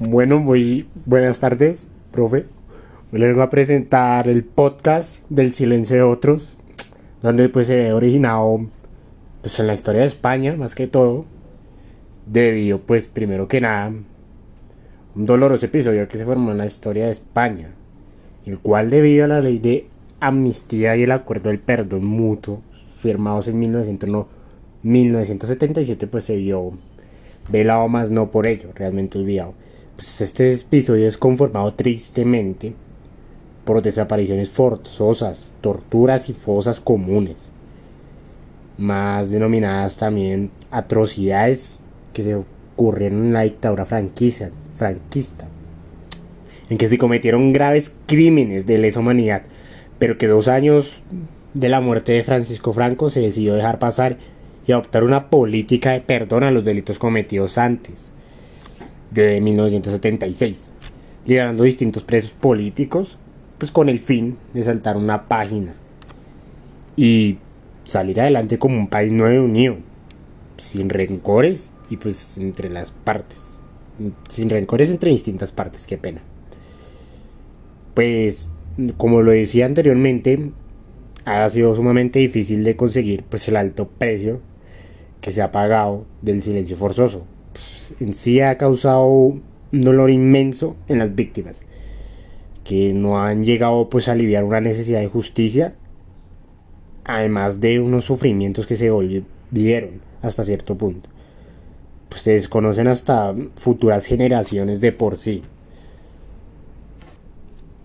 Bueno, muy buenas tardes, profe. Hoy les vengo a presentar el podcast del silencio de otros, donde pues se ha originado pues en la historia de España, más que todo, debido pues primero que nada un doloroso episodio que se formó en la historia de España, el cual debido a la ley de amnistía y el acuerdo del perdón mutuo firmados en 1977 pues se vio velado más no por ello, realmente olvidado. Pues este episodio es conformado tristemente por desapariciones forzosas, torturas y fosas comunes, más denominadas también atrocidades que se ocurrieron en la dictadura franquista, franquista en que se cometieron graves crímenes de lesa humanidad, pero que dos años de la muerte de Francisco Franco se decidió dejar pasar y adoptar una política de perdón a los delitos cometidos antes de 1976, liberando distintos presos políticos, pues con el fin de saltar una página y salir adelante como un país nuevo unido, sin rencores y pues entre las partes, sin rencores entre distintas partes, qué pena. Pues, como lo decía anteriormente, ha sido sumamente difícil de conseguir pues el alto precio que se ha pagado del silencio forzoso en sí ha causado un dolor inmenso en las víctimas, que no han llegado pues a aliviar una necesidad de justicia, además de unos sufrimientos que se volvieron hasta cierto punto. Pues se desconocen hasta futuras generaciones de por sí.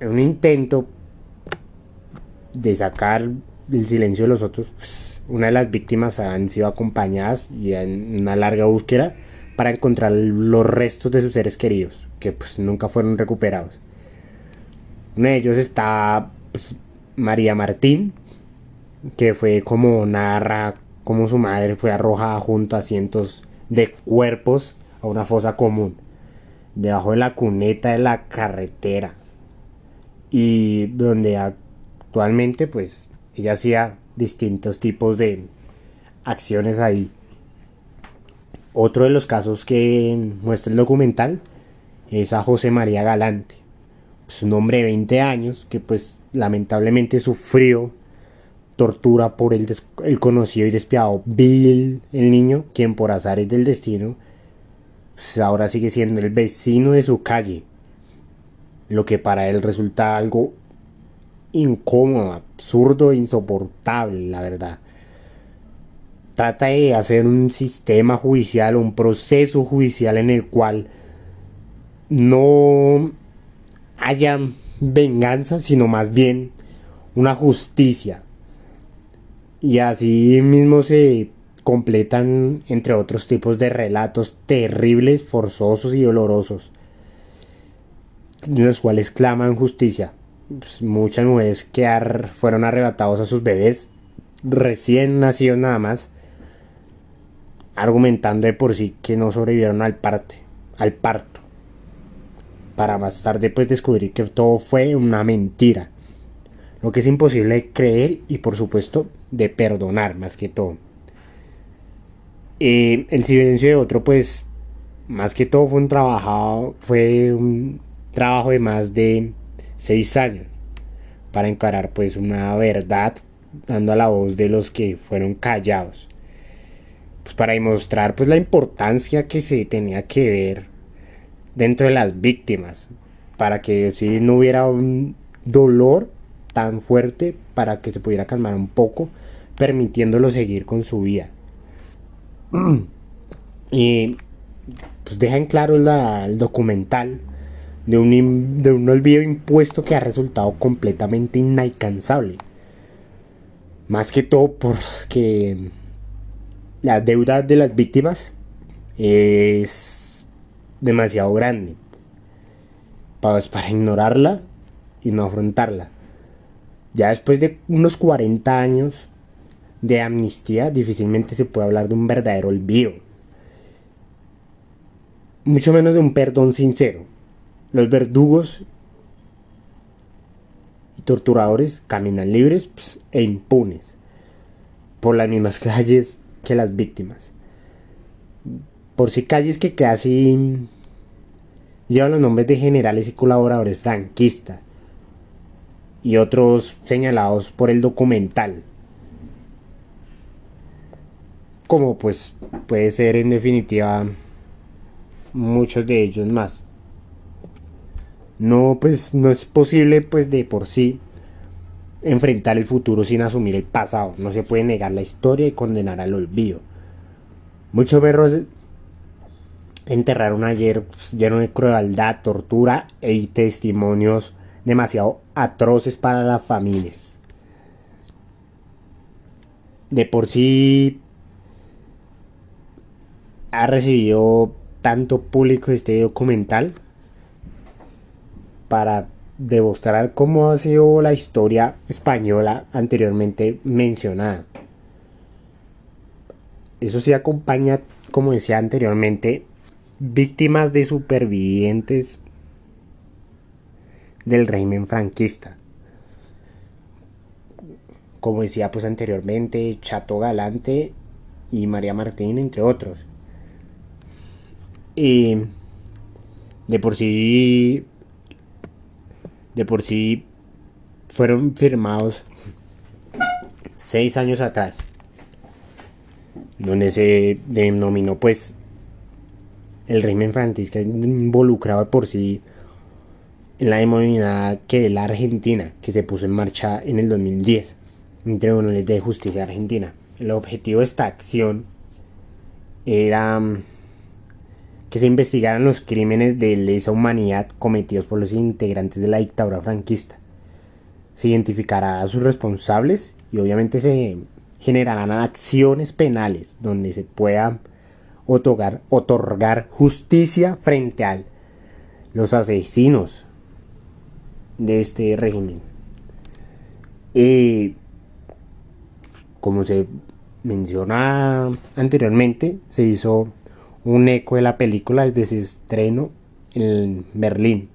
En un intento de sacar del silencio de los otros, pues, una de las víctimas han sido acompañadas y en una larga búsqueda para encontrar los restos de sus seres queridos, que pues nunca fueron recuperados. Uno de ellos está pues, María Martín, que fue como narra como su madre fue arrojada junto a cientos de cuerpos a una fosa común, debajo de la cuneta de la carretera, y donde actualmente pues ella hacía distintos tipos de acciones ahí otro de los casos que muestra el documental es a José María Galante, pues, un hombre de 20 años que pues lamentablemente sufrió tortura por el, conocido y despiadado Bill, el niño, quien por azares del destino pues, ahora sigue siendo el vecino de su calle, lo que para él resulta algo incómodo, absurdo, insoportable, la verdad trata de hacer un sistema judicial, un proceso judicial en el cual no haya venganza, sino más bien una justicia. Y así mismo se completan, entre otros tipos de relatos terribles, forzosos y dolorosos, los cuales claman justicia. Pues, muchas mujeres que fueron arrebatados a sus bebés recién nacidos nada más argumentando de por sí que no sobrevivieron al, parte, al parto, para más tarde pues descubrir que todo fue una mentira, lo que es imposible de creer y por supuesto de perdonar más que todo. Eh, el silencio de otro pues más que todo fue un trabajo, fue un trabajo de más de seis años para encarar pues una verdad dando a la voz de los que fueron callados pues para demostrar pues la importancia que se tenía que ver dentro de las víctimas para que si no hubiera un dolor tan fuerte para que se pudiera calmar un poco permitiéndolo seguir con su vida. Y pues deja en claro el documental de un, de un olvido impuesto que ha resultado completamente inalcanzable. Más que todo porque la deuda de las víctimas es demasiado grande para, para ignorarla y no afrontarla. Ya después de unos 40 años de amnistía, difícilmente se puede hablar de un verdadero olvido. Mucho menos de un perdón sincero. Los verdugos y torturadores caminan libres pues, e impunes por las mismas calles las víctimas. Por si calles que casi llevan los nombres de generales y colaboradores franquistas y otros señalados por el documental. Como pues puede ser en definitiva muchos de ellos más. No, pues no es posible pues de por sí enfrentar el futuro sin asumir el pasado. No se puede negar la historia y condenar al olvido. Muchos perros enterraron ayer pues, lleno de crueldad, tortura y testimonios demasiado atroces para las familias. De por sí ha recibido tanto público este documental para demostrar cómo ha sido la historia española anteriormente mencionada. Eso sí acompaña, como decía anteriormente, víctimas de supervivientes del régimen franquista. Como decía pues anteriormente, Chato Galante y María Martín, entre otros. Y de por sí, de por sí fueron firmados seis años atrás, donde se denominó pues el régimen franquista involucrado por sí en la demonidad que la Argentina, que se puso en marcha en el 2010 entre Tribunales de Justicia Argentina. El objetivo de esta acción era mm, que se investigaran los crímenes de lesa humanidad cometidos por los integrantes de la dictadura franquista. Se identificará a sus responsables y obviamente se generarán acciones penales donde se pueda otorgar, justicia frente a los asesinos de este régimen. Y como se menciona anteriormente, se hizo un eco de la película desde su estreno en Berlín.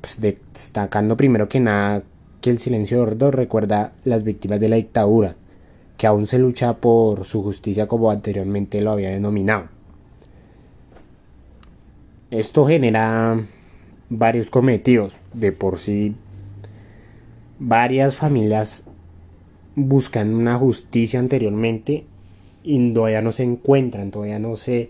Pues destacando primero que nada que el silencio sordo recuerda las víctimas de la dictadura que aún se lucha por su justicia como anteriormente lo había denominado. Esto genera varios cometidos. De por sí, varias familias buscan una justicia anteriormente y todavía no se encuentran, todavía no se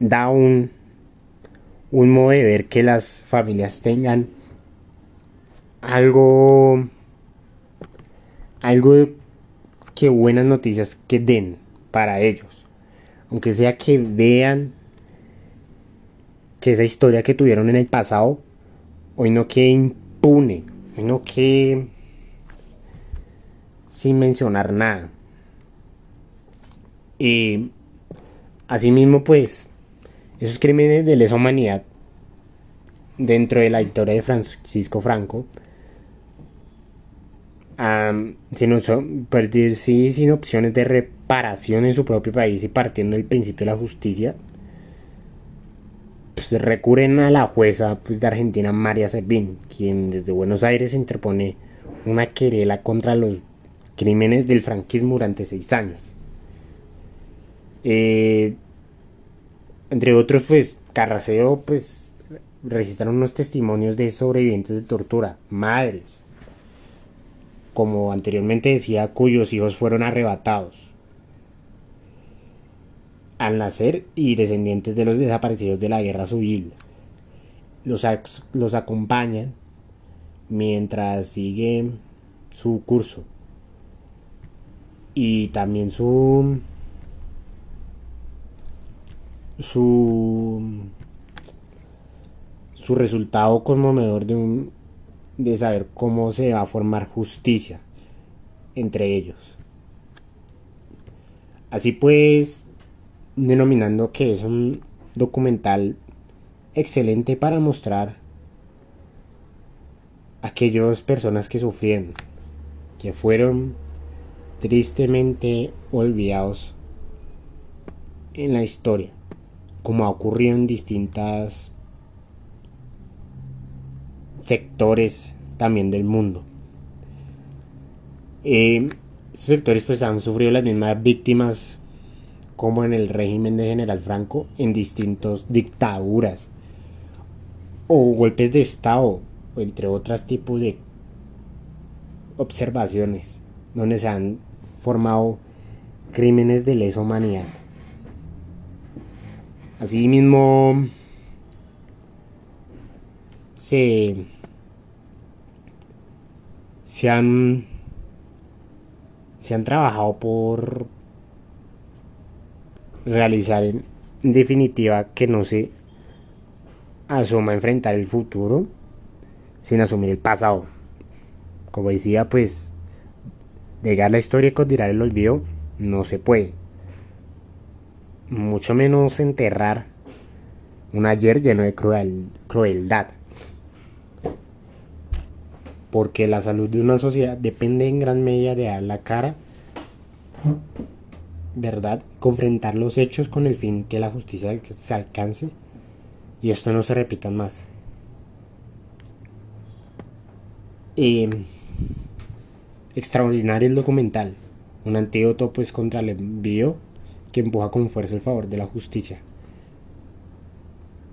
da un, un modo de ver que las familias tengan algo algo de que buenas noticias que den para ellos. Aunque sea que vean que esa historia que tuvieron en el pasado hoy no quede impune, hoy no quede sin mencionar nada. Y asimismo, pues, esos crímenes de lesa humanidad dentro de la historia de Francisco Franco sin, sí, sin opciones de reparación en su propio país y partiendo del principio de la justicia, pues recurren a la jueza pues, de Argentina, María Servín, quien desde Buenos Aires interpone una querela contra los crímenes del franquismo durante seis años. Eh, entre otros, pues Carraseo pues registraron unos testimonios de sobrevivientes de tortura, madres, como anteriormente decía, cuyos hijos fueron arrebatados al nacer y descendientes de los desaparecidos de la guerra civil. Los, los acompañan mientras sigue su curso y también su su su resultado conmovedor de un de saber cómo se va a formar justicia entre ellos. Así pues, denominando que es un documental excelente para mostrar a aquellas personas que sufrieron, que fueron tristemente olvidados en la historia, como ha ocurrido en distintas sectores también del mundo. Eh, estos sectores pues han sufrido las mismas víctimas como en el régimen de General Franco en distintas dictaduras o golpes de Estado, entre otros tipos de observaciones donde se han formado crímenes de lesa humanidad. Asimismo, se, se han se han trabajado por realizar en definitiva que no se asuma enfrentar el futuro sin asumir el pasado. Como decía, pues negar la historia y condenar el olvido no se puede. Mucho menos enterrar un ayer lleno de cruel, crueldad. Porque la salud de una sociedad depende en gran medida de dar la cara, ¿verdad? Confrontar los hechos con el fin que la justicia se alcance y esto no se repita más. Eh, extraordinario el documental, un antídoto pues contra el envío que empuja con fuerza el favor de la justicia.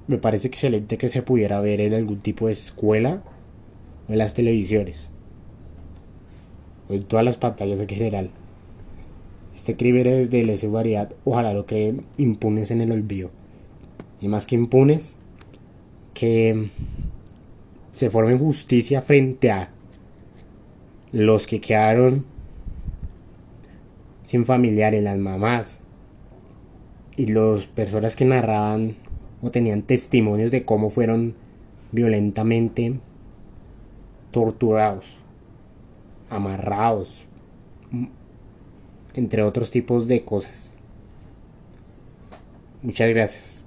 Me parece excelente que se pudiera ver en algún tipo de escuela o en las televisiones o en todas las pantallas en general. Este crimen es de lesa variedad, ojalá lo creen impunes en el olvido. Y más que impunes, que se forme justicia frente a los que quedaron sin familiares, las mamás y las personas que narraban o tenían testimonios de cómo fueron violentamente torturados, amarrados, entre otros tipos de cosas. Muchas gracias.